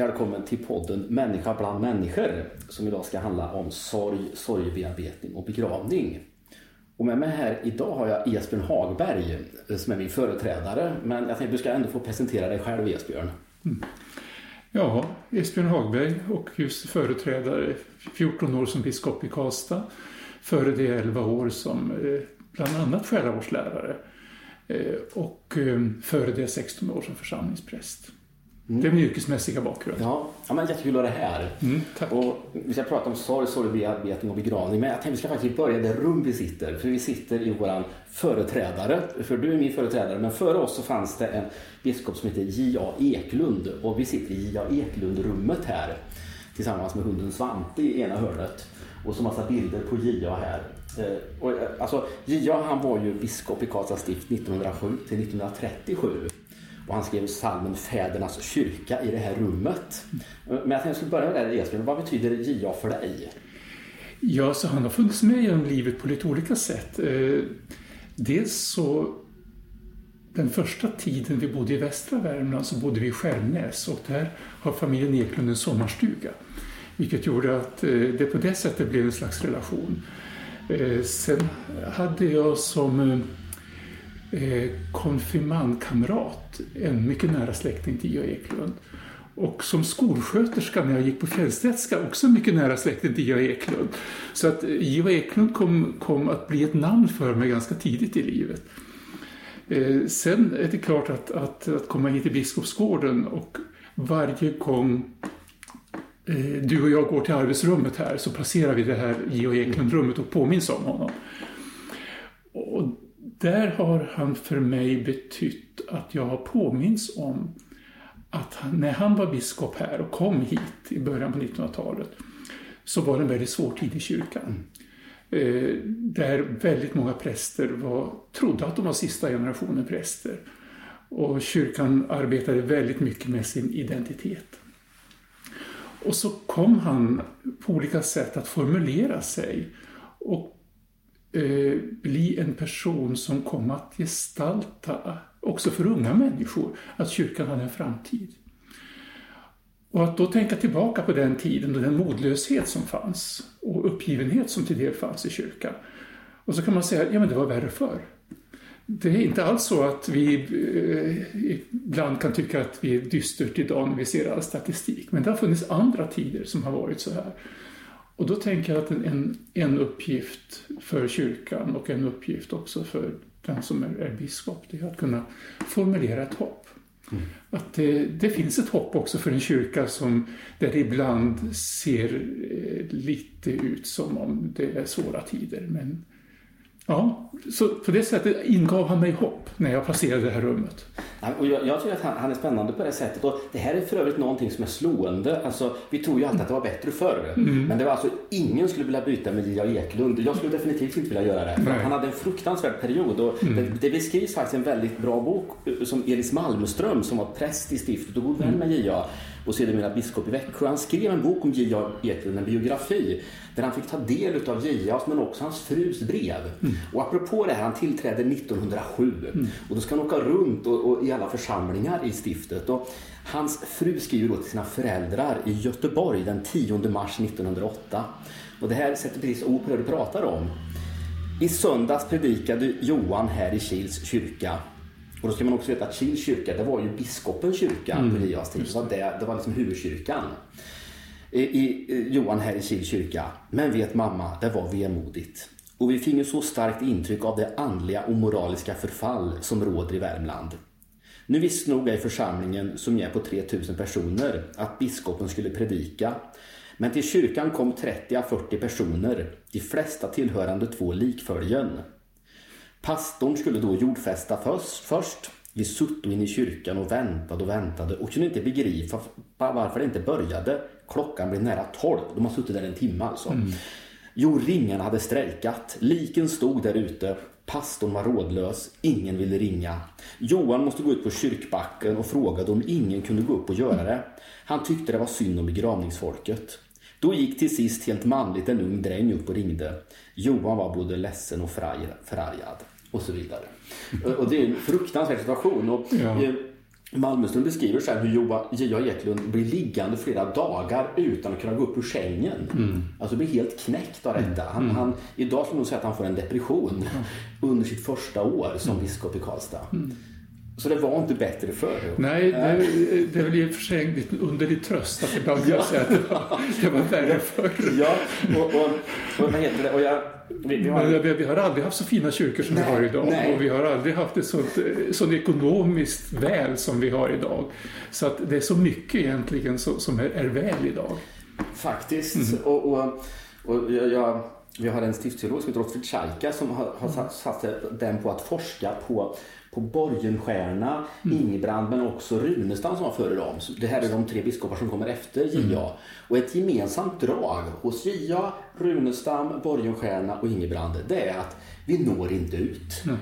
välkommen till podden Människa bland människor som idag ska handla om sorg, sorgbearbetning och begravning. Och med mig här idag har jag Esbjörn Hagberg eh, som är min företrädare. Men jag tänkte du ska ändå få presentera dig själv Esbjörn. Mm. Ja, Esbjörn Hagberg och just företrädare, 14 år som biskop i Karlstad. Före det 11 år som eh, bland annat själavårdslärare. Eh, och före det 16 år som församlingspräst. Mm. Det är min yrkesmässiga bakgrund. Ja, ja men jättekul att ha det här. Mm. Och vi ska prata om sorg, sorgbearbetning och begravning. Men jag tänkte vi ska faktiskt börja det rum vi sitter. För vi sitter i våran företrädare. För du är min företrädare. Men före oss så fanns det en biskop som heter J.A. Eklund. Och vi sitter i J.A. Eklund-rummet här. Tillsammans med hunden Svante i ena hörnet. Och så massa bilder på J.A. här. Eh, och, eh, alltså, J.A. han var ju biskop i Karlstad stift 1907 till 1937. Och han skrev salmen Fädernas kyrka i det här rummet. Men jag tänkte jag skulle börja med det Esbjörn. Vad betyder J.A. för dig? Ja, så han har funnits med genom livet på lite olika sätt. Eh, dels så den första tiden vi bodde i västra Värmland så bodde vi i Skärnäs och där har familjen Eklund en sommarstuga. Vilket gjorde att eh, det på det sättet blev en slags relation. Eh, sen hade jag som eh, konfirmandkamrat, en mycket nära släkting till J.A. Eklund. Och som skolsköterska när jag gick på Fjällstedtska, också mycket nära släkting till J.A. Eklund. Så att eh, J.A. Eklund kom, kom att bli ett namn för mig ganska tidigt i livet. Eh, sen är det klart att, att, att komma hit till Biskopsgården och varje gång eh, du och jag går till arbetsrummet här så passerar vi det här J.A. Eklund-rummet och påminns om honom. Där har han för mig betytt att jag har påminns om att han, när han var biskop här och kom hit i början på 1900-talet så var det en väldigt svår tid i kyrkan. Mm. Eh, där väldigt många präster var, trodde att de var sista generationen präster. Och kyrkan arbetade väldigt mycket med sin identitet. Och så kom han på olika sätt att formulera sig och Eh, bli en person som kom att gestalta, också för unga människor, att kyrkan hade en framtid. Och att då tänka tillbaka på den tiden och den modlöshet som fanns och uppgivenhet som till del fanns i kyrkan. Och så kan man säga, ja men det var värre förr. Det är inte alls så att vi eh, ibland kan tycka att vi är dystert idag när vi ser all statistik. Men det har funnits andra tider som har varit så här. Och då tänker jag att en, en uppgift för kyrkan och en uppgift också för den som är, är biskop, det är att kunna formulera ett hopp. Mm. Att det, det, finns ett hopp också för en kyrka som, där det ibland ser eh, lite ut som om det är svåra tider. Men Ja, så på det sättet ingav han mig hopp när jag passerade det här rummet. och jag, jag tycker att han, han, är spännande på det sättet. Och det här är för övrigt någonting som är slående. Alltså, vi tror ju alltid att det var bättre förr. Mm. Men det var alltså ingen skulle vilja byta med J.A. Eklund. Jag skulle definitivt inte vilja göra det. Han hade en fruktansvärd period. Och mm. det, det beskrivs faktiskt en väldigt bra bok som Elis Malmström som var präst i stiftet och god vän med J.A och sedermera biskop i Växjö. Han skrev en bok om J.A. Eklund, en biografi, där han fick ta del av J.A.s men också hans frus brev. Mm. Och apropå det här, han tillträdde 1907 mm. och då ska han åka runt och, och, i alla församlingar i stiftet. Och hans fru skriver då till sina föräldrar i Göteborg den 10 mars 1908. Och det här sätter precis ord på det du pratar om. I söndags predikade Johan här i Kils kyrka och då ska man också veta att Kils kyrka, det var ju biskopens kyrka mm. på Elias tid. Så det, det var liksom huvudkyrkan. I, i, Johan här i Kils kyrka. Men vet mamma, det var vemodigt. Och vi fick ju så starkt intryck av det andliga och moraliska förfall som råder i Värmland. Nu visste nog i församlingen, som är på 3000 personer, att biskopen skulle predika. Men till kyrkan kom 30-40 personer, de flesta tillhörande två likföljen. Pastorn skulle då jordfästa först. Vi sutt in i kyrkan och väntade och väntade och kunde inte begripa varför det inte började. Klockan blev nära tolv. De har suttit där en timme alltså. Mm. Jo, ringarna hade strejkat. Liken stod där ute. Pastorn var rådlös. Ingen ville ringa. Johan måste gå ut på kyrkbacken och frågade om ingen kunde gå upp och göra det. Han tyckte det var synd om begravningsfolket. Då gick till sist helt manligt en ung dräng upp och ringde. Johan var både ledsen och förargad och så vidare. Och det är en fruktansvärd situation. Och, ja. Malmöström beskriver sen hur J.A. Eklund blir liggande flera dagar utan att kunna gå upp ur sängen. Mm. Alltså blir helt knäckt av detta. Han, mm. han, idag skulle nog säga att han får en depression mm. under sitt första år som mm. biskop i Karlstad. Så det var inte bättre förr? Nej, det, det är väl i och för sig en underlig tröst att ibland ja. säga att det var, det var värre förr. Ja, och, och, och vad heter det? Och jag, vi, vi, har... Men, vi, har aldrig haft så fina kyrkor som nej, vi har idag. Nej. Och vi har aldrig haft det sånt, sånt ekonomiskt väl som vi har idag. Så att det är så mycket egentligen som är, är väl idag. Faktiskt. Mm. Och, och, och jag, vi har en stiftsteolog som heter Ottfrid Tjajka som har, har satt, satt den på att forska på på Borgenstierna, mm. Ingebrand men också Runestam som var före dem. Det här är de tre biskopar som kommer efter JA. Mm. Och ett gemensamt drag hos JA, Runestam, Borgenstierna och Ingebrand det är att vi når inte ut. Mm.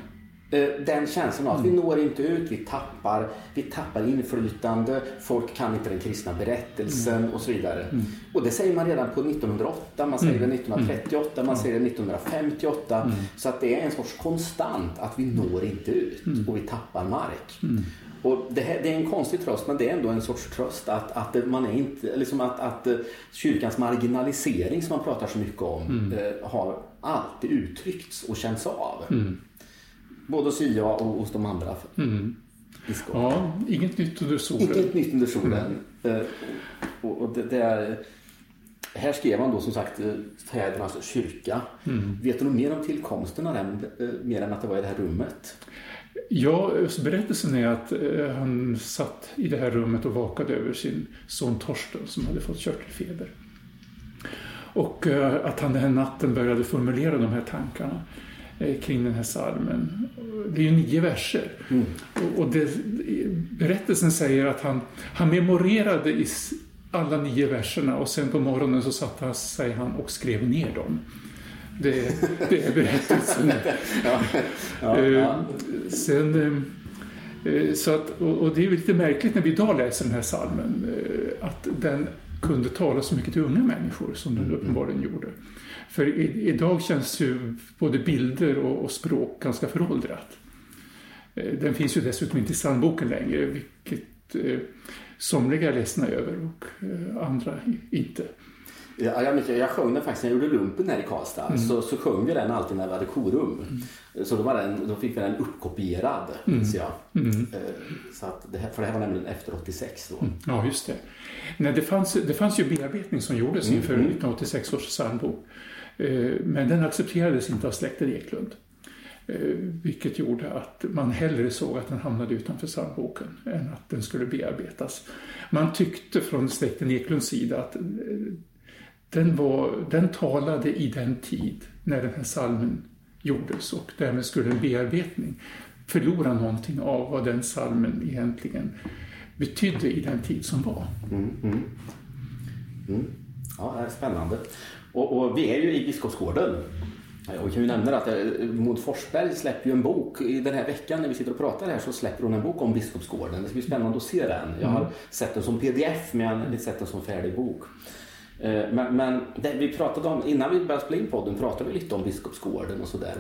Eh, den känslan av att vi mm. når inte ut, vi tappar, vi tappar inflytande, folk kan inte den kristna berättelsen mm. och så vidare. Mm. Och det säger man redan på 1908, man säger det 1938, man säger det 1958. Så att det är en sorts konstant att vi når inte ut och vi tappar mark. Och det, här, det, är en konstig tröst men det är ändå en sorts tröst att, att, man är inte, liksom att, att eh, kyrkans marginalisering som man pratar så mycket om mm. eh, har alltid uttryckts och känts av. Både hos IA och hos de andra mm. Ja, inget nytt under solen. Inget nytt under solen. Mm. Och, och det, det, är, här skrev han då som sagt eh, fädernas kyrka. Mm. Vet du något mer om tillkomsten av den, eh, mer än att det var i det här rummet? Ja, berättelsen är att han satt i det här rummet och vakade över sin son Torsten som hade fått körtelfeber. Och att han den här natten började formulera de här tankarna. Eh, kring den här salmen. Det är ju nio verser. Mm. Och det, berättelsen säger att han, han memorerade i alla nio verserna och sen på morgonen så satte han sig han och skrev ner dem. Det, det är berättelsen. ja, ja, ja. Eh, sen, eh, så att, och det är lite märkligt när vi idag läser den här salmen att den kunde tala så mycket till unga människor som den mm. uppenbarligen gjorde. För i, idag känns ju både bilder och, och, språk ganska föråldrat. Eh, den finns ju dessutom inte i psalmboken längre, vilket eh, somliga är ledsna över och eh, andra inte. Ja, jag, jag sjöng den faktiskt när jag gjorde lumpen här i Karlstad. Mm. Så, så sjöng vi den alltid när vi hade korum. Mm. Så då, var den, då fick vi den uppkopierad, mm. jag. Mm. Eh, så att det här, för det här var nämligen efter 86 då. Mm. Ja, just det. Nej, det, fanns, det fanns ju bearbetning som gjordes mm. inför 1986 års psalmbok. Eh, men den accepterades inte av släkten Eklund. Eh, vilket gjorde att man hellre såg att den hamnade utanför psalmboken än att den skulle bearbetas. Man tyckte från släkten Eklunds sida att den, var, den talade i den tid när den här salmen gjordes och därmed skulle en bearbetning förlora någonting av vad den salmen egentligen betydde i den tid som var. Mm, mm. Mm. Ja, det är spännande. Och, och, vi är ju i Biskopsgården. Vi kan ju nämna att eh, Maud Forsberg släpper ju en bok. I den här veckan när vi sitter och pratar här så släpper hon en bok om Biskopsgården. Det ska bli spännande att se den. Jag har mm. sett den som pdf men jag har inte sett den som färdig bok. Eh, men, men det vi pratade om, innan vi började spela in podden pratade vi lite om Biskopsgården och sådär.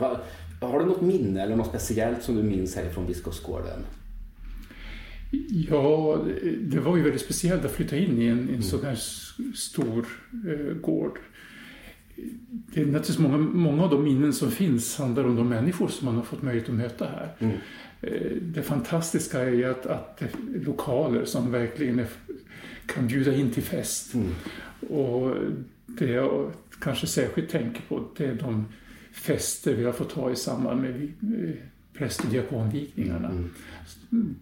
Har du något minne eller något speciellt som du minns härifrån Biskopsgården? Ja, det var ju väldigt speciellt att flytta in i en, en mm. sån här stor eh, gård det är naturligtvis många, många av de minnen som finns handlar om de människor som man har fått möjlighet att möta här. Mm. Eh, det fantastiska är att, att lokaler som verkligen är, kan bjuda in till fest. Mm. Och det jag kanske särskilt tänker på det är de fester vi har fått ha i samband med präst och diakonvigningarna. Mm.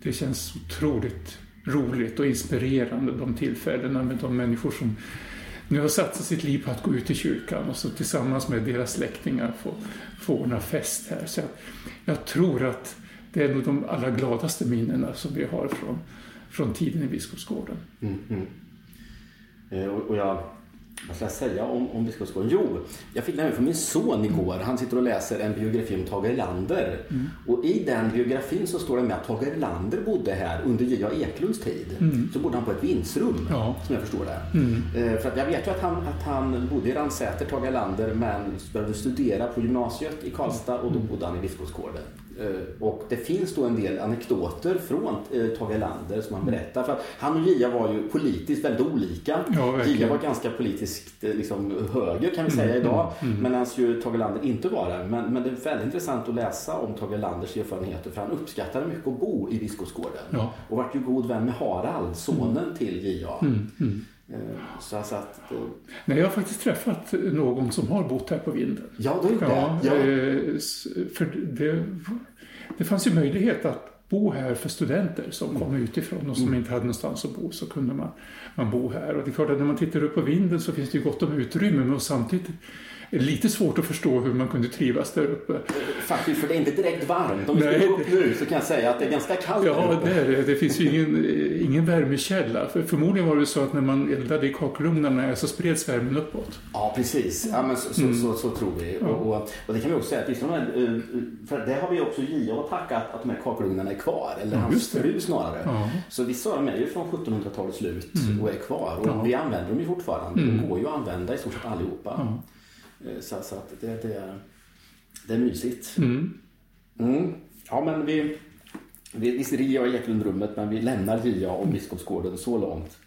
Det känns otroligt roligt och inspirerande de tillfällena med de människor som nu har satsat sitt liv på att gå ut i kyrkan och så tillsammans med deras släktingar få, få ordna fest här. Så jag, jag tror att det är nog de allra gladaste minnena som vi har från, från tiden i Biskopsgården. Mm, mm. Eh, och, och jag vad ska jag säga om, om Biskopsgården? Jo, jag fick den från min son igår. Han sitter och läser en biografi om Tage Erlander. Mm. Och i den biografin så står det med att Tage Erlander bodde här under J.A. Eklunds tid. Mm. Så bodde han på ett vindsrum, ja. som jag förstår det. Mm. Eh, för att jag vet ju att han, att han bodde i Ransäter, Tage Erlander, men började studera på gymnasiet i Karlstad och då mm. bodde han i Biskopsgården. Eh, och det finns då en del anekdoter från eh, Tage Erlander som han berättar. För han och Gia var ju politiskt väldigt olika. Ja, Gia var ganska politiskt eh, liksom, höger kan vi säga mm, idag. Mm, mm. Medan ju Tage Erlander inte var det. Men, men det är väldigt intressant att läsa om Tage Erlanders erfarenheter. För han uppskattade mycket att bo i Biskopsgården. Ja. Och vart ju god vän med Harald, sonen mm. till Gia. Mm, mm. Så, så att, Nej, jag har faktiskt träffat någon som har bott här på vinden. Ja, du det? Ja, ja. För det, det fanns ju möjlighet att bo här för studenter som kom utifrån och som mm. inte hade någonstans att bo så kunde man, man bo här. Och det är klart att när man tittar upp på vinden så finns det ju gott om utrymme men samtidigt lite svårt att förstå hur man kunde trivas där uppe. Faktiskt, för det är inte direkt varmt. Om vi skulle gå upp nu så kan jag säga att det är ganska kallt Ja, det är det. Det finns ju ingen, ingen värmekälla. För förmodligen var det så att när man eldade i kakelugnarna så spreds värmen uppåt. Ja, precis. Ja, men så, så, mm. så, så, tror vi. Ja. Och, och, det kan vi också säga att liksom, för det har vi också JO tackat att de här kakelugnarna är kvar. Eller ja, hans fru snarare. Ja. Så vissa av dem är ju från 1700-talets slut mm. och är kvar. Och vi använder dem ju fortfarande. Mm. De går ju att använda i stort sett allihopa. Eh, så, så att det, det, är, det är mysigt. Mm. Mm. Ja, men vi, vi, visst Ria och Eklundrummet, men vi lämnar Ria och Biskopsgården så långt.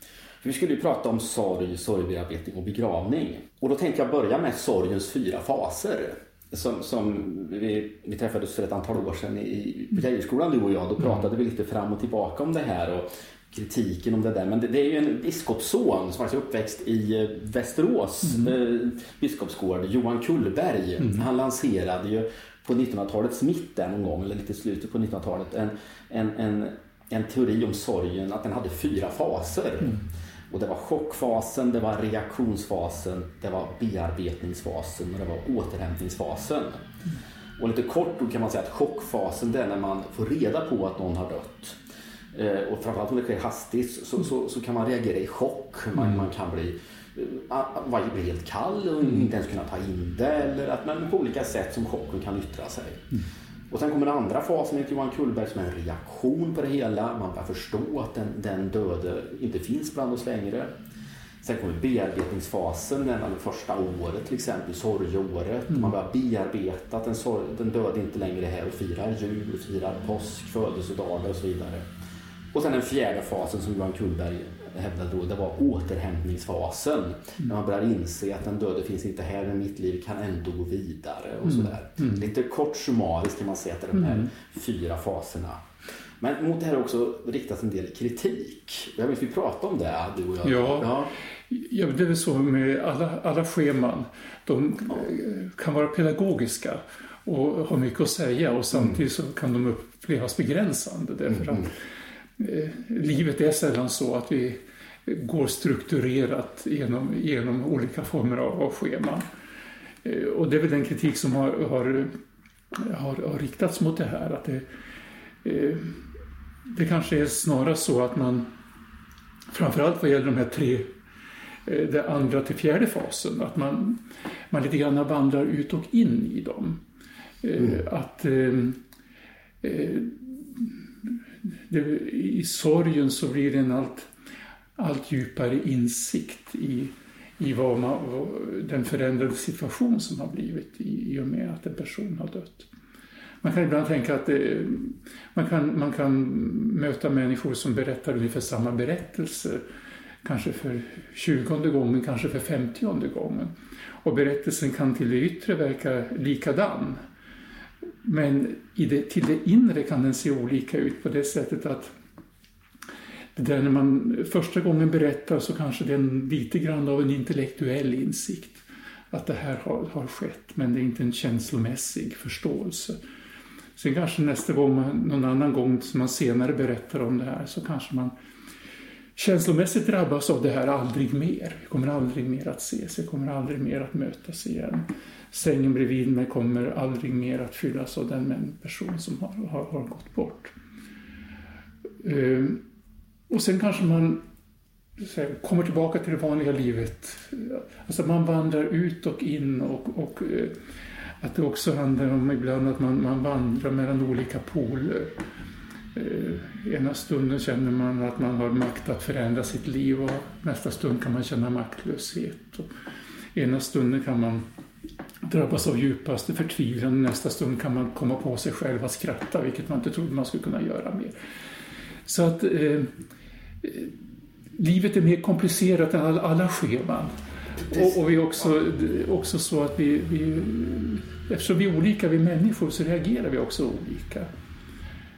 För vi skulle ju prata om sorg, sorgbearbetning och begravning. Och då tänkte jag börja med sorgens fyra faser. Som, som vi, vi träffades för ett antal år sedan i, på Geijerskolan du och jag. Då pratade vi lite fram och tillbaka om det här. Och kritiken om det där. Men det, det är ju en biskopsson som är uppväxt i eh, Västerås mm. eh, biskopsgård, Johan Kullberg. Mm. Han lanserade ju på 1900-talets mitt där någon gång, eller lite slutet på 1900-talet, en, en, en, en teori om sorgen, att den hade fyra faser. Mm. Och det var chockfasen, det var reaktionsfasen, det var bearbetningsfasen och det var återhämtningsfasen. Mm. Och lite kort kan man säga att chockfasen det är när man får reda på att någon har dött. Eh, och framförallt om det sker hastigt så, så, så, kan man reagera i chock. Man, mm. man kan bli, uh, bli helt kall och mm. inte ens kunna ta in det. Eller att man på olika sätt som chocken kan yttra sig. Mm. Och sen kommer den andra fasen enligt Johan Kullberg som är en reaktion på det hela. Man börjar förstå att den, den döde inte finns bland oss längre. Sen kommer bearbetningsfasen, det första året till exempel, sorgeåret. Mm. Man börjar bearbeta att den, den döde inte längre är här och firar jul, firar påsk, födelsedagar och så vidare. Och sen den fjärde fasen som Johan Kullberg hävdade då, det var återhämtningsfasen. Mm. När man börjar inse att den döde finns inte här, men mitt liv kan ändå gå vidare och mm. sådär. Mm. Lite kort summariskt kan man säga att det är de här mm. fyra faserna. Men mot det här har också riktats en del kritik. Jag vet vi pratade om det, du och jag. Ja, ja. ja det är väl så med alla, alla scheman. De ja. kan vara pedagogiska och ha mycket att säga och samtidigt så kan de upplevas begränsande. Därför mm. att Eh, livet är sällan så att vi går strukturerat genom, genom olika former av, av scheman. Eh, och det är väl den kritik som har, har, har, har riktats mot det här. Att det, eh, det kanske är snarast så att man, framförallt vad gäller de här tre, den andra till fjärde fasen, att man, man lite grann vandrar ut och in i dem. Mm. Att det, i sorgen så blir det en allt, allt djupare insikt i, i vad man, den förändrade situation som har blivit i, i och med att en person har dött. Man kan ibland tänka att det, man, kan, man kan möta människor som berättar ungefär samma berättelse, kanske för tjugonde gången, kanske för femtionde gången. Och berättelsen kan till det yttre verka likadan. Men i det, till det inre kan den se olika ut på det sättet att det där när man första gången berättar så kanske det är en, lite grann av en intellektuell insikt. Att det här har, har skett, men det är inte en känslomässig förståelse. Sen kanske nästa gång, någon annan gång som man senare berättar om det här så kanske man känslomässigt drabbas av det här aldrig mer. Vi kommer aldrig mer att ses, vi kommer aldrig mer att mötas igen sängen bredvid mig kommer aldrig mer att fyllas av den person som har, har, har gått bort. Uh, och sen kanske man här, kommer tillbaka till det vanliga livet. Alltså man vandrar ut och in och, och eh, att det också handlar om ibland att man, man vandrar mellan olika poler. Eh, ena stunden känner man att man har makt att förändra sitt liv och nästa stund kan man känna maktlöshet. Och ena stunden kan man drabbas av djupaste förtvivlan. och Nästa stund kan man komma på sig själv att skratta, vilket man inte trodde man skulle kunna göra mer. Så att eh, eh livet är mer komplicerat än alla, alla scheman. Och, och vi är också, också så att vi, vi, eftersom vi är olika, vi människor, så reagerar vi också olika.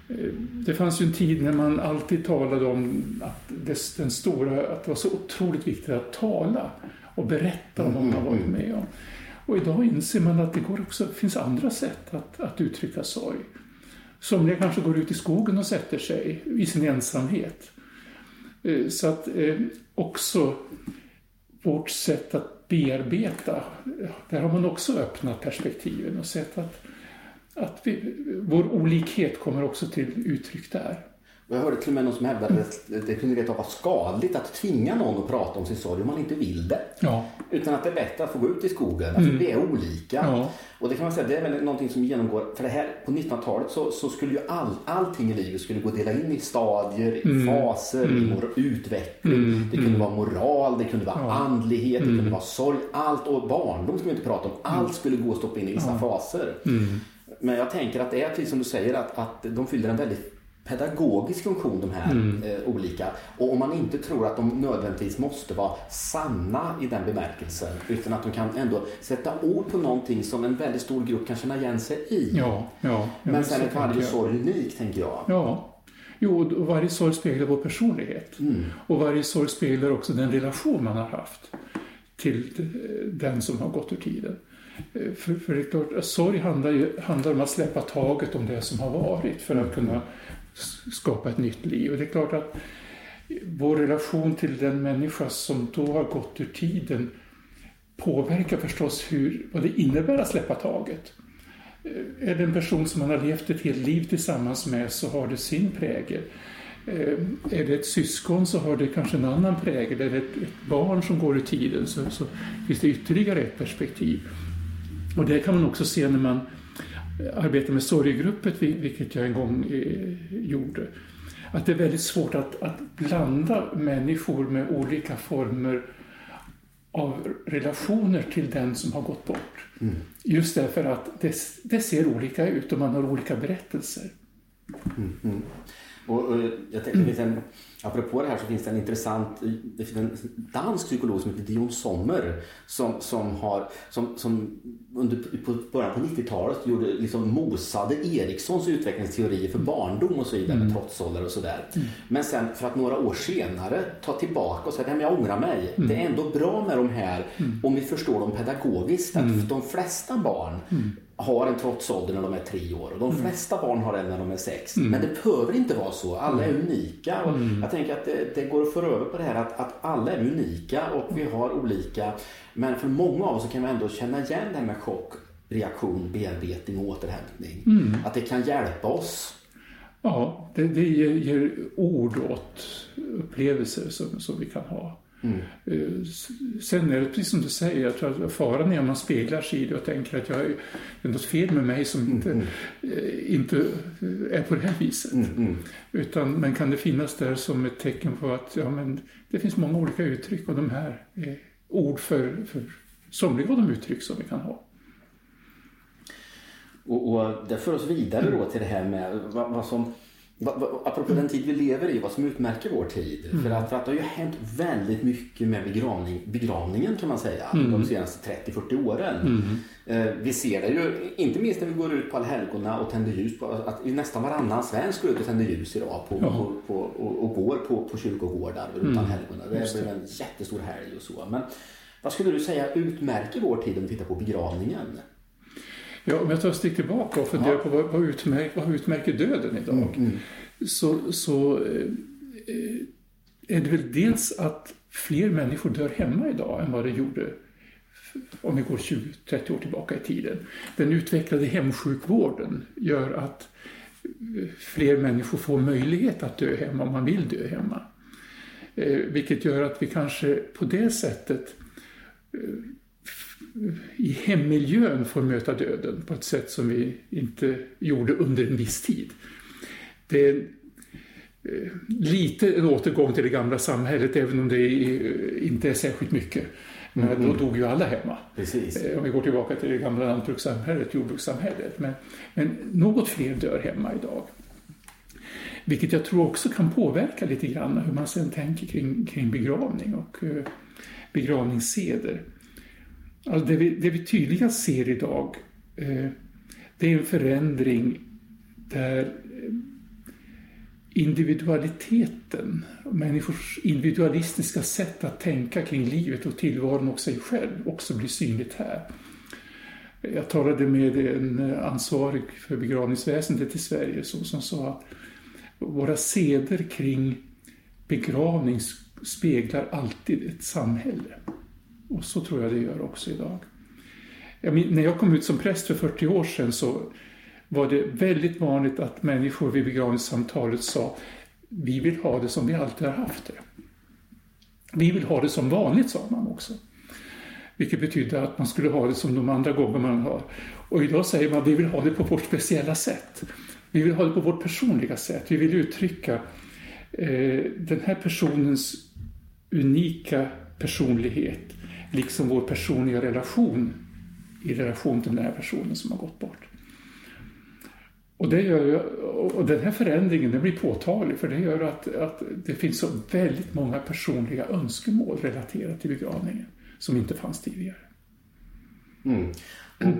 Eh, det fanns ju en tid när man alltid talade om att det, den stora, att det var så otroligt viktigt att tala och berätta om vad man varit med om. Och idag inser man att det går också, finns andra sätt att, att uttrycka sorg. Somliga kanske går ut i skogen och sätter sig i sin ensamhet. Eh, så att eh, också vårt sätt att bearbeta, där har man också öppnat perspektiven och sett att, att vi, vår olikhet kommer också till uttryck där. Jag hörde till och med någon som hävdade att det kunde rent vara skadligt att tvinga någon att prata om sin sorg om man inte vill det. Ja. Utan att det är bättre att få gå ut i skogen. Alltså, mm. Vi är olika. Ja. Och det kan man säga, det är väl någonting som genomgår, för det här på 1900-talet så, så, skulle ju all, allting i livet skulle gå att dela in i stadier, mm. faser, mm. i utveckling. Mm. Det kunde mm. vara moral, det kunde vara ja. andlighet, det kunde mm. vara sorg. Allt och barndom ska vi inte prata om. Allt skulle gå att stoppa in i vissa faser. Men jag tänker att det är precis som du säger att, att de fyller en väldigt pedagogisk funktion de här mm. eh, olika. Och om man inte tror att de nödvändigtvis måste vara sanna i den bemärkelsen utan att de kan ändå sätta ord på någonting som en väldigt stor grupp kan känna igen sig i. Ja, ja, Men sen är varje sorg unik tänker jag. Ja. Jo, och varje sorg speglar vår personlighet. Mm. Och varje sorg speglar också den relation man har haft till den som har gått ur tiden. Eh, för, för det är klart, sorg handlar, ju, handlar om att släppa taget om det som har varit för att kunna skapa ett nytt liv. Och det är klart att vår relation till den människa som då har gått ur tiden påverkar förstås hur, vad det innebär att släppa taget. Eh, är det en person som man har levt ett helt liv tillsammans med så har det sin prägel. Eh, är det ett syskon så har det kanske en annan prägel. Är det ett barn som går ur tiden så, så finns det ytterligare ett perspektiv. Och det kan man också se när man arbeta med sorggrupper, vilket jag en gång eh, gjorde. Att det är väldigt svårt att, att blanda människor med olika former av relationer till den som har gått bort. Mm. Just därför att det, det, ser olika ut och man har olika berättelser. Mm, mm. Och, och, jag tänkte, det finns en, apropå det här så finns det en intressant det finns en dansk psykolog som heter Dion Sommer som, som, har, som, som under på början på 90-talet gjorde, liksom mosade Erikssons utvecklingsteorier för barndom och så vidare mm. med trotsålder och sådär. Mm. Men sen för att några år senare ta tillbaka och säga att jag ångrar mig. Mm. Det är ändå bra med de här mm. om vi förstår dem pedagogiskt. Att mm. de flesta barn mm har en trotsålder när de är tre år och de mm. flesta barn har den när de är sex. Mm. Men det behöver inte vara så. Alla är mm. unika. Och mm. Jag tänker att det, det, går att föra över på det här att, att alla är unika och vi har olika. Men för många av oss kan vi ändå känna igen det här med chock, reaktion, bearbetning och återhämtning. Att det kan hjälpa oss. Ja, det, det ger, ger ord åt upplevelser som, som vi kan ha. Mm. Eh, sen är det precis som du säger, jag tror att faran är om man speglar sig i det och tänker att jag, det är något fel med mig som inte, mm. Eh, inte är på det här viset. Mm, mm. Utan, men kan det finnas där som ett tecken på att ja, men det finns många olika uttryck och de här är ord för, för somliga av de uttryck som vi kan ha. Och, och det för oss vidare då till det här med vad, vad som Apropå den tid vi lever i, vad som utmärker vår tid. Mm. För, att, för att det har ju hänt väldigt mycket med begravning, begravningen kan man säga mm. de senaste 30-40 åren. Mm. Eh, vi ser det ju, inte minst när vi går ut på allhelgona och tänder ljus. På, att nästan varannan svensk går ut och tänder ljus idag på, på, på och, och, går på, på kyrkogårdar runt mm. allhelgona. Det blir en jättestor helg och så. Men vad skulle du säga utmärker vår tid om vi tittar på begravningen? Ja, om jag tar ett steg tillbaka och funderar på vad, vad, utmärker, vad utmärker döden idag? Mm, mm. Så, så eh, är det väl dels att fler människor dör hemma idag än vad det gjorde om vi går 20-30 år tillbaka i tiden. Den utvecklade hemsjukvården gör att fler människor får möjlighet att dö hemma om man vill dö hemma. Eh, vilket gör att vi kanske på det sättet eh, i hemmiljön får möta döden på ett sätt som vi inte gjorde under en viss tid. Det, eh, lite en återgång till det gamla samhället, även om det inte är särskilt mycket. Men mm. då dog ju alla hemma. Precis. Om vi går tillbaka till det gamla lantbrukssamhället, jordbrukssamhället. Men, men något fler dör hemma idag. Vilket jag tror också kan påverka lite grann hur man sen tänker kring, kring begravning och begravningsseder. Alltså det, vi, det vi tydligast ser idag eh, det är en förändring där eh, individualiteten, människors individualistiska sätt att tänka kring livet och tillvaron och sig själv också blir synligt här. Jag talade med en ansvarig för begravningsväsendet i Sverige som sa att våra seder kring begravning speglar alltid ett samhälle. Och så tror jag det gör också idag. Jag men, när jag kom ut som präst för 40 år sedan så var det väldigt vanligt att människor vid begravningssamtalet sa vi vill ha det som vi alltid har haft det. Vi vill ha det som vanligt, sa man också. Vilket betydde att man skulle ha det som de andra gånger man har. Och idag säger man vi vill ha det på vårt speciella sätt. Vi vill ha det på vårt personliga sätt. Vi vill uttrycka eh, den här personens unika personlighet liksom vår personliga relation i relation till den här personen som har gått bort. Och, det gör, och den här förändringen den blir påtaglig för det gör att, att det finns så väldigt många personliga önskemål relaterat till begravningen som inte fanns tidigare. Mm.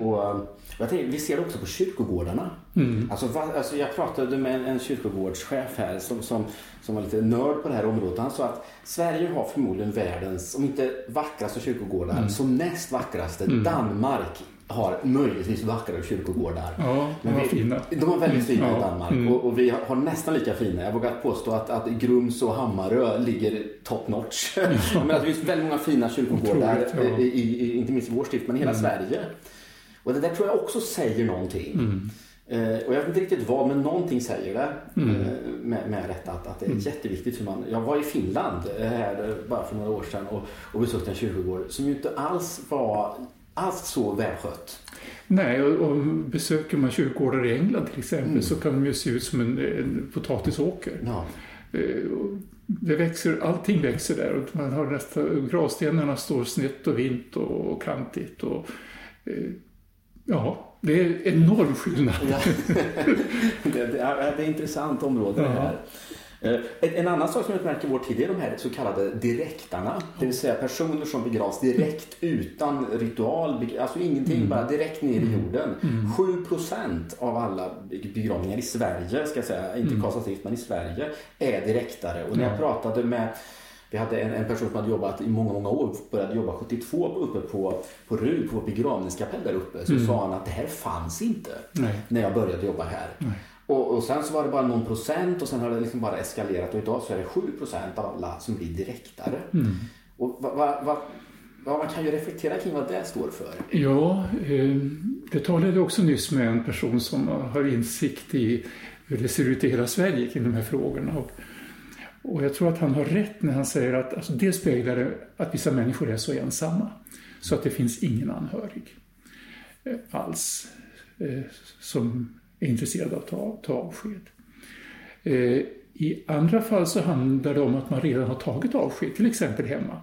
Och, tänkte, vi ser det också på kyrkogårdarna. Mm. Alltså, va, alltså jag pratade med en, en kyrkogårdschef här som, som, som var lite nörd på det här området. Han sa att Sverige har förmodligen världens, om inte vackraste kyrkogårdar, mm. som näst vackraste. Mm. Danmark har möjligtvis vackrare kyrkogårdar. Ja, de var fina. De var väldigt fina mm. i Danmark mm. och, och, vi har nästan lika fina. Jag vågar påstå att, att Grums och Hammarö ligger top notch. Ja. men att det finns väldigt många fina kyrkogårdar, ja. i, i, inte minst i vår stift, men i hela mm. Sverige. Och det där tror jag också säger någonting. Mm. Eh, och jag vet inte riktigt vad, men någonting säger det mm. eh, med, med detta att, att det är mm. jätteviktigt för man. Jag var i Finland eh, här bara för några år sedan och, och besökte en kyrkogård som ju inte alls var alls så välskött. Nej, och, och besöker man kyrkogårdar i England till exempel mm. så kan de ju se ut som en, en potatisåker. Ja. Eh, det växer, allting växer där och man har nästan, gravstenarna står snett och vint och kantigt. Och, Ja, det är enorm skillnad. Ja. det, det, är, ett intressant område det här. Eh, en annan sak som utmärker vår tid är de här så kallade direktarna. Det vill säga personer som begravs direkt utan ritual, alltså ingenting, mm. bara direkt ner i mm. jorden. Mm. 7% av alla begravningar i Sverige, ska jag säga, inte mm. Karlstad men i Sverige, är direktare. Och när jag pratade med vi hade en, en, person som hade jobbat i många, många år, började jobba 72 uppe på, på RUG, på begravningskapell där uppe. Så mm. sa han att det här fanns inte Nej. när jag började jobba här. Och, och, sen så var det bara någon procent och sen har det liksom bara eskalerat och idag så är det 7 procent av alla som blir direktare. Mm. Och vad, vad, vad, Ja, man kan ju reflektera kring vad det står för. Ja, eh, det talade också nyss med en person som har insikt i hur det ser ut i hela Sverige kring de här frågorna. Och och jag tror att han har rätt när han säger att alltså, det speglar att vissa människor är så ensamma så att det finns ingen anhörig eh, alls eh, som är intresserad av att ta, ta avsked. Eh, I andra fall så handlar det om att man redan har tagit avsked, till exempel hemma.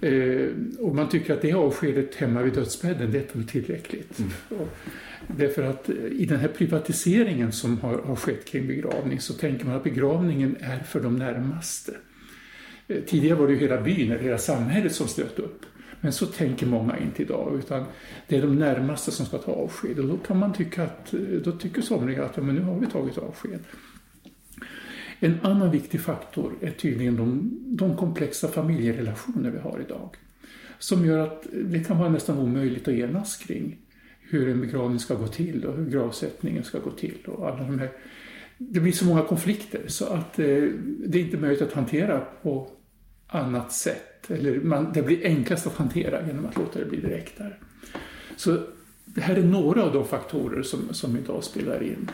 Eh, och man tycker att det avskedet hemma vid dödsbädden, det är tillräckligt. Mm. Och, Därför att eh, i den här privatiseringen som har, har skett kring begravning så tänker man att begravningen är för de närmaste. Eh, tidigare var det ju hela byn eller hela samhället som stöt upp. Men så tänker många inte idag, utan det är de närmaste som ska ta avsked. Och då kan man tycka att, eh, då tycker somliga att ja, men nu har vi tagit avsked. En annan viktig faktor är tydligen de, de komplexa familjerelationer vi har idag. Som gör att det kan vara nästan omöjligt att enas kring hur en begravning ska gå till och hur gravsättningen ska gå till. Och alla de här. Det blir så många konflikter så att eh, det är inte möjligt att hantera på annat sätt. Eller man, det blir enklast att hantera genom att låta det bli direktare. Så det här är några av de faktorer som, som idag spelar in.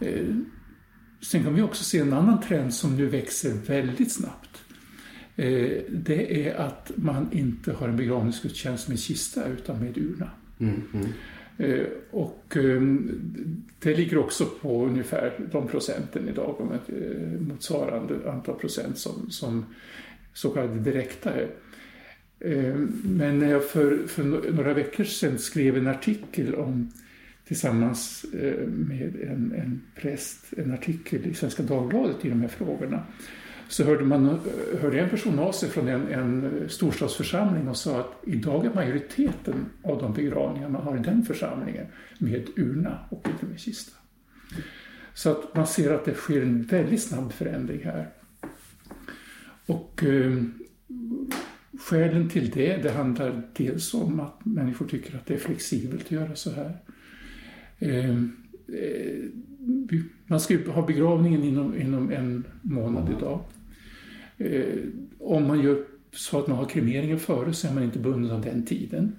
Eh, sen kan vi också se en annan trend som nu växer väldigt snabbt. Eh, det är att man inte har en begravningsgudstjänst med kista utan med urna. Mm, mm. Eh, och ehm, det ligger också på ungefär de procenten idag, om ett eh, motsvarande antal procent som, som så kallade direktare. Eh, men när jag för, för några veckor sedan skrev en artikel om tillsammans med en, en präst, en artikel i Svenska Dagbladet i de här frågorna så hörde, man, hörde en person av sig från en, en storstadsförsamling och sa att idag är majoriteten av de begravningar man har i den församlingen med urna och inte med kista. Så att man ser att det sker en väldigt snabb förändring här. Och eh, skälen till det, det handlar dels om att människor tycker att det är flexibelt att göra så här. Eh, eh man ska ju ha begravningen inom, inom en månad idag. Eh, om man gör så att man har kremeringen före så är man inte bunden av den tiden.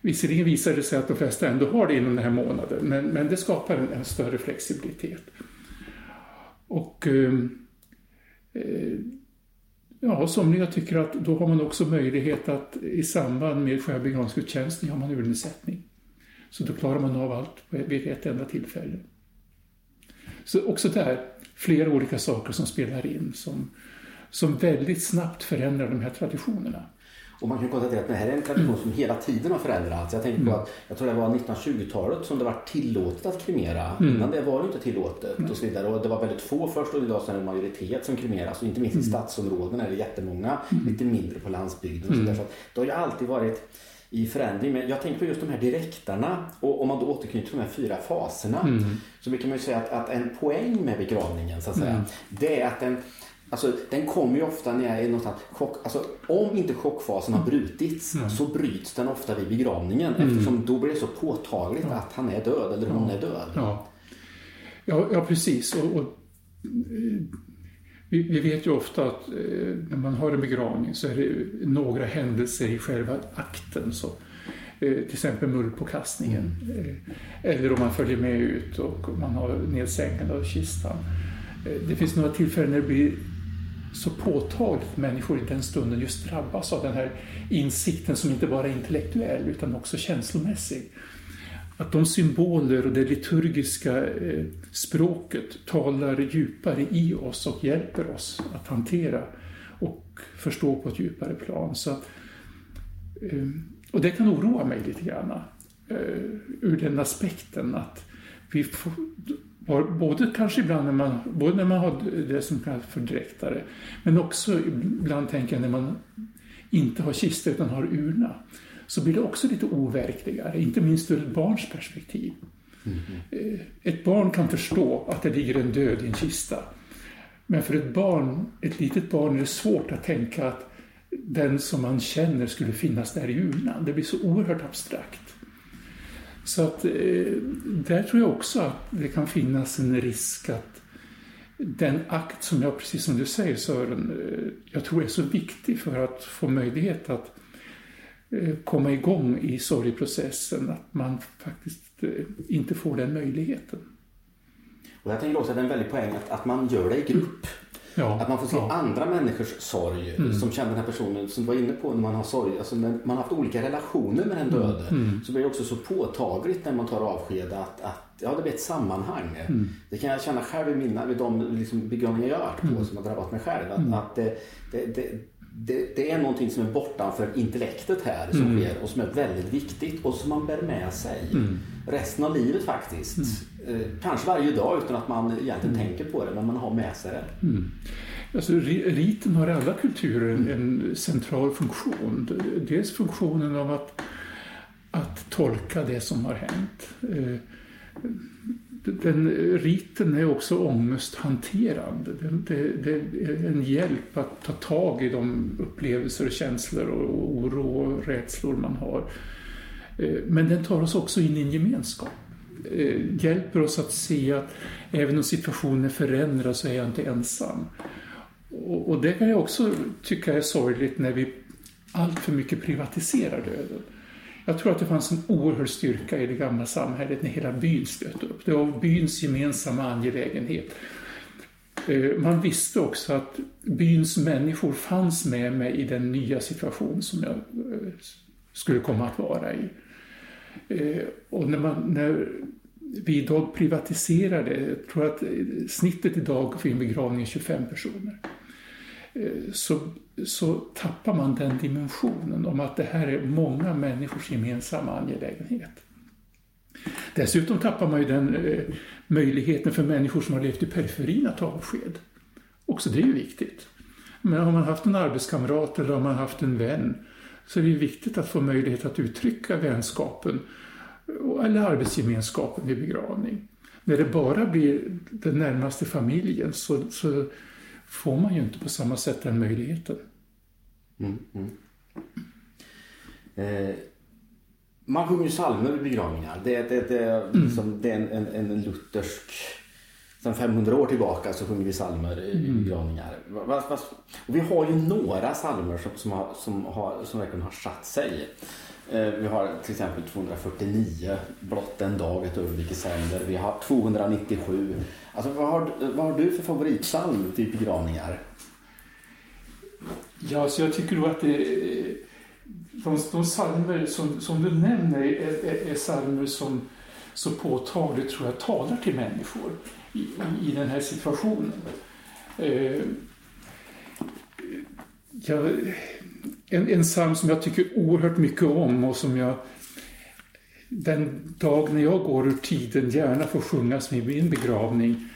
Visserligen visar det sig att de flesta ändå har det inom den här månaden, men, men det skapar en, en större flexibilitet. Och ehm, eh, ja, somliga tycker att då har man också möjlighet att i samband med själva begravningsgudstjänsten har man urnedsättning. Så då klarar man av allt vid ett enda tillfälle. Så också där, flera olika saker som spelar in som, som väldigt snabbt förändrar de här traditionerna. Och man kan konstatera att det här är en tradition som hela tiden har förändrats. Jag tänker på mm. att jag tror det var 1920-talet som det var tillåtet att kremera. Mm. Innan det var det inte tillåtet mm. och så vidare. Och det var väldigt få först och idag så är det en majoritet som kremeras. Och inte minst mm. i stadsområden är det jättemånga. Mm. Lite mindre på landsbygden. Och så, mm. så det har ju alltid varit i förändring. Men jag tänker på just de här direktarna och om man då återknyter till de här fyra faserna mm. så brukar man ju säga att, att, en poäng med begravningen så att säga, mm. det är att den Alltså, den kommer ju ofta när jag är någonstans chock, alltså, om inte chockfasen har brutits mm. så bryts den ofta vid begravningen mm. eftersom då blir det så påtagligt ja. att han är död eller hon är död. Ja, ja, ja precis. Och, och vi, vi, vet ju ofta att eh, när man har en begravning så är det några händelser i själva akten. Så, eh, till exempel mullpåkastningen. Eh, eller om man följer med ut och man har nedsänkande av kistan. Eh, det finns några tillfällen när det blir så påtagligt att människor i den stunden just drabbas av den här insikten som inte bara är intellektuell utan också känslomässig att de symboler och det liturgiska eh, språket talar djupare i oss och hjälper oss att hantera och förstå på ett djupare plan. Så att, eh, och det kan oroa mig lite grann eh, ur den aspekten att vi får, både kanske ibland när man, både när man har det som kallas för dräktare, men också ibland tänker jag när man inte har kista utan har urna så blir det också lite overkligare, inte minst ur ett barns perspektiv. Mm. Ett barn kan förstå att det ligger en död i en kista. Men för ett barn, ett litet barn är det svårt att tänka att den som man känner skulle finnas där i urnan. Det blir så oerhört abstrakt. Så att eh, där tror jag också att det kan finnas en risk att den akt som jag, precis som du säger Sören, eh, jag tror är så viktig för att få möjlighet att eh, komma igång i sorgprocessen, att man faktiskt eh, inte får den möjligheten. Och jag tänker också att det är en väldig poäng att, att man gör det i grupp. Ja, att man får se ja. andra människors sorg mm. som känner den här personen som du var inne på när man har sorg. Alltså när man har haft olika relationer med den mm. döde mm. så blir det också så påtagligt när man tar avsked att, att ja, det blir ett sammanhang. Mm. Det kan jag känna själv i mina, vid de liksom begravningar jag har varit på mm. som har drabbat mig själv. Att, mm. att det, det, det, det, det, är någonting som är bortanför intellektet här som mm. sker och som är väldigt viktigt och som man bär med sig mm. resten av livet faktiskt. Mm. Eh, kanske varje dag utan att man egentligen mm. tänker på det men man har med sig det. Mm. Alltså, riten har i alla kulturer en, en, central funktion. Dels funktionen av att, att tolka det som har hänt. Eh, den riten är också ångesthanterande. Det, det, det, är en hjälp att ta tag i de upplevelser, känslor och oro och rädslor man har. Eh, men den tar oss också in i en gemenskap. Eh, hjälper oss att se att även om situationen förändras så är jag inte ensam. Och det kan jag också tycka är sorgligt när vi allt för mycket privatiserar döden. Jag tror att det fanns en oerhörd styrka i det gamla samhället när hela byn stötte upp. Det var byns gemensamma angelägenhet. Eh, man visste också att byns människor fanns med mig i den nya situation som jag eh, skulle komma att vara i. Eh, och när, man, när vi idag privatiserar det, jag tror att eh, snittet idag för en begravning är 25 personer, eh, så, så tappar man den dimensionen om att det här är många människors gemensamma angelägenhet. Dessutom tappar man ju den eh, möjligheten för människor som har levt i periferin att ta avsked. Också det är ju viktigt. Men har man haft en arbetskamrat eller har man haft en vän så är det viktigt att få möjlighet att uttrycka vänskapen eller arbetsgemenskapen vid begravning. När det bara blir den närmaste familjen så, så får man ju inte på samma sätt den möjligheten. Mm, mm. Eh, man sjunger psalmer vid begravningar. Det, det, det, mm. liksom, det är en, en, en luthersk Sen 500 år tillbaka så sjunger vi psalmer i mm. begravningar. Och vi har ju några psalmer som, som, har, som, har, som verkligen har satt sig. Eh, vi har till exempel 249, Blott en dag, ett ögonblick sänder. Vi har 297. Alltså, vad, har, vad har du för favoritpsalm till begravningar? Ja, så jag tycker då att det, de, de psalmer som, som du nämner är, är, är psalmer som så påtagligt tror jag talar till människor i, i den här situationen. Eh, jag, en, en psalm som jag tycker oerhört mycket om och som jag den dag när jag går ur tiden gärna får sjungas vid min begravning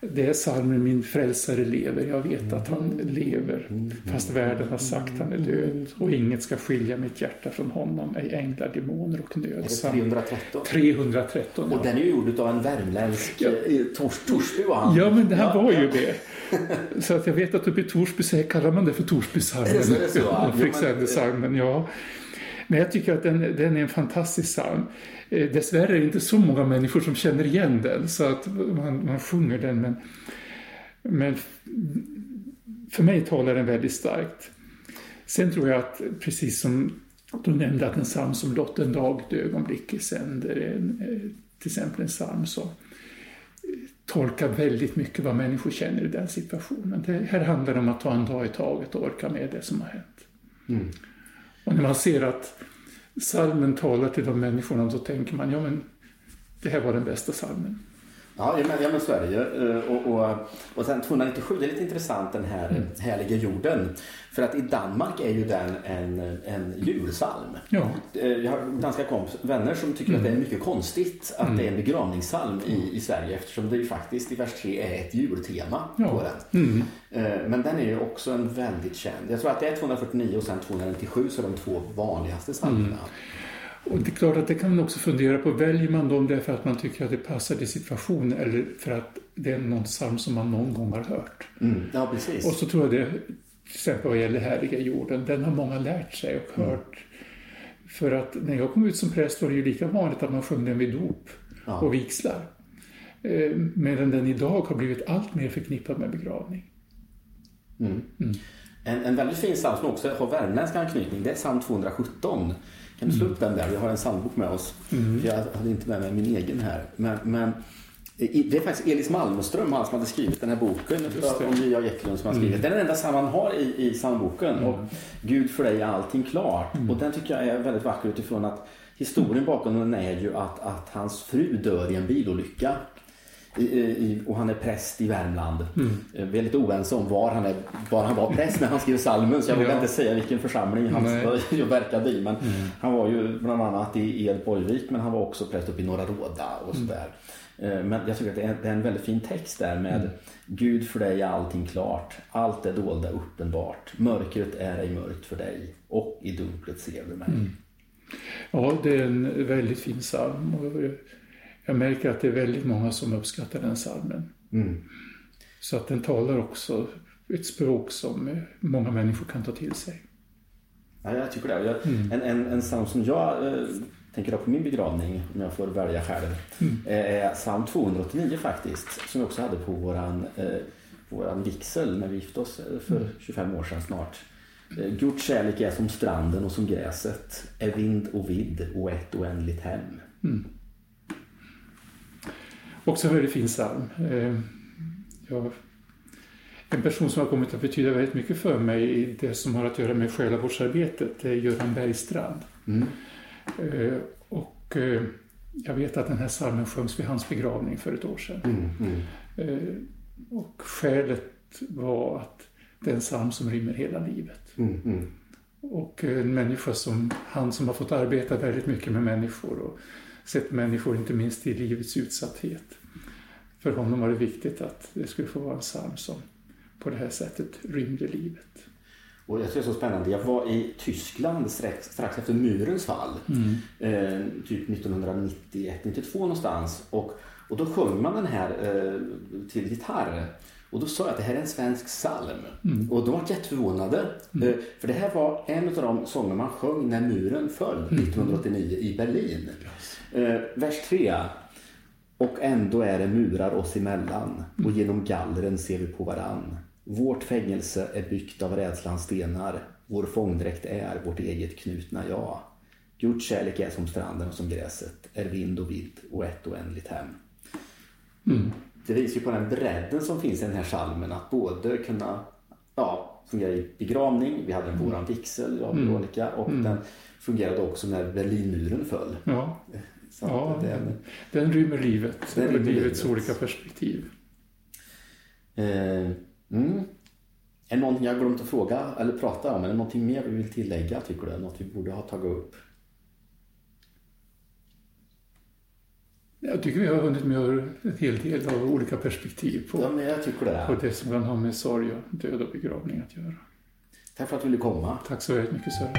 det är psalmen Min frälsare lever, jag vet att han lever fast världen har sagt han är död och inget ska skilja mitt hjärta från honom, ej änglar, demoner och nöd. Är det 313? 313, ja. Och den är ju gjord av en värmländsk ja. Eh, Tors, Torsby var han. Ja, men det här ja, var ju det. Så att jag vet att uppe i Torsby så kallar man det för Torsbysalmen. Fryksändesalmen, ja. Men jag tycker att den, den är en fantastisk psalm. Eh, dessvärre är det inte så många människor som känner igen den så att man, man sjunger den. Men, men för mig talar den väldigt starkt. Sen tror jag att, precis som du nämnde, att en psalm som låt en dag, ett ögonblick i sänder, eh, till exempel en psalm som eh, tolkar väldigt mycket vad människor känner i den situationen. Det här handlar om att ta en dag i taget och orka med det som har hänt. Mm. Och när man ser att salmen talar till de människorna så tänker man, ja men det här var den bästa salmen. Ja, ja men, ja, men så är det ju. Och, och, och sen 297, det är lite intressant den här mm. härliga jorden. För att i Danmark är ju den en, en julsalm. Ja. Eh, jag har danska komp vänner som tycker mm. att det är mm. mycket konstigt att mm. det är en begravningssalm i, i Sverige eftersom det ju faktiskt i vers 3 är ett jultema ja. på den. Mm. Eh, men den är ju också en väldigt känd. Jag tror att det är 249 och sen 297 så är de två vanligaste psalmerna. Mm. Och det är klart att det kan man också fundera på. Väljer man dem därför att man tycker att det passar till situationen eller för att det är någon psalm som man någon gång har hört? Mm. Ja, precis. Och så tror jag det, till exempel vad gäller Härliga jorden, den har många lärt sig och mm. hört. Mm. För att när jag kom ut som präst var det ju lika vanligt att man sjöng den vid dop ja. och vigslar. Eh, medan den idag har blivit allt mer förknippad med begravning. Mm. En, en väldigt fin psalm som också har värmländsk anknytning, det är psalm 217. Kan du slå upp den där? Vi har en psalmbok med oss. Mm. Jag hade inte med mig min egen här. Men, men det är faktiskt Elis Malmström, han som hade skrivit den här boken om J.A. Eklund som har skrivit. Mm. Den är den enda psalm han har i, i psalmboken. Mm. Och Gud för dig är allting klart. Mm. Och den tycker jag är väldigt vacker utifrån att historien bakom den är ju att, att hans fru dör i en bilolycka i, i, och han är präst i Värmland. Mm. Eh, vi är lite oense om var han, är, var han var präst när han skrev salmen så jag vågar ja. inte säga vilken församling han Nej. verkade i. Men mm. Han var ju bland annat i Edborgvik men han var också präst uppe i Norra Råda och mm. sådär. Mm. Men jag tycker att det är, det är, en väldigt fin text där med mm. Gud för dig är allting klart. Allt är dolda uppenbart. Mörkret är ej mörkt för dig och i dunklet ser du mig. Mm. Ja, det är en väldigt fin psalm jag märker att det är väldigt många som uppskattar den salmen. Mm. Så att den talar också ett språk som många människor kan ta till sig. Ja, jag tycker det. Jag, mm. En, en, en psalm som jag eh, tänker ha på min begravning, om jag får välja själv, mm. är psalm 289 faktiskt. Som vi också hade på våran, eh, våran vigsel när vi gifte oss eh, för 25 mm. år sedan snart. Eh, Guds kärlek är som stranden och som gräset, är vind och vidd och ett oändligt hem. Mm. Också en väldigt fin psalm. Eh, jag, en person som har kommit att betyda väldigt mycket för mig i det som har att göra med själavårdsarbetet är Göran Bergstrand. Mm. Eh, och eh, jag vet att den här psalmen sjöngs vid hans begravning för ett år sedan. Mm, mm. Och skälet var att det är en psalm som rymmer hela livet. Mm, mm. Och en människa som han som har fått arbeta väldigt mycket med människor och sett människor inte minst i livets utsatthet. För honom var det viktigt att det skulle få vara en psalm som på det här sättet rymde livet. Och jag tycker det är så spännande. Jag var i Tyskland strax, strax efter murens fall. Mm. Eh, typ 1991-92 någonstans. Och, och då sjöng man den här eh, till gitarr. Och då sa jag att det här är en svensk psalm. Mm. Och de var jätteförvånade. Eh, för det här var en av de sånger man sjöng när muren föll Mm. 1989 i Berlin. Eh, vers 3. Och ändå är det murar oss emellan och genom gallren ser vi på varann. Vårt fängelse är byggt av rädslans stenar. Vår fångdräkt är vårt eget knutna ja. Guds kärlek är som stranden och som gräset, är vind och vidd och ett oändligt hem. Mm. Det visar ju på den bredden som finns i den här salmen att både kunna ja, fungera i begravning, vi hade en våran vigsel, jag och Veronica, och den fungerade också när Berlinmuren föll. Ja, Så ja det, den rymmer livet Den rymmer livets livet. olika perspektiv. Eh, mm. Är det någonting jag glömt att fråga eller prata om? Är det någonting mer vi vill tillägga tycker du? Något vi borde ha tagit upp? Jag tycker vi har hunnit med en hel del av olika perspektiv Ja, på, men jag tycker det. på det som kan ha med sorg död och begravning att göra. Tack för att du ville komma. Tack så väldigt mycket Sören.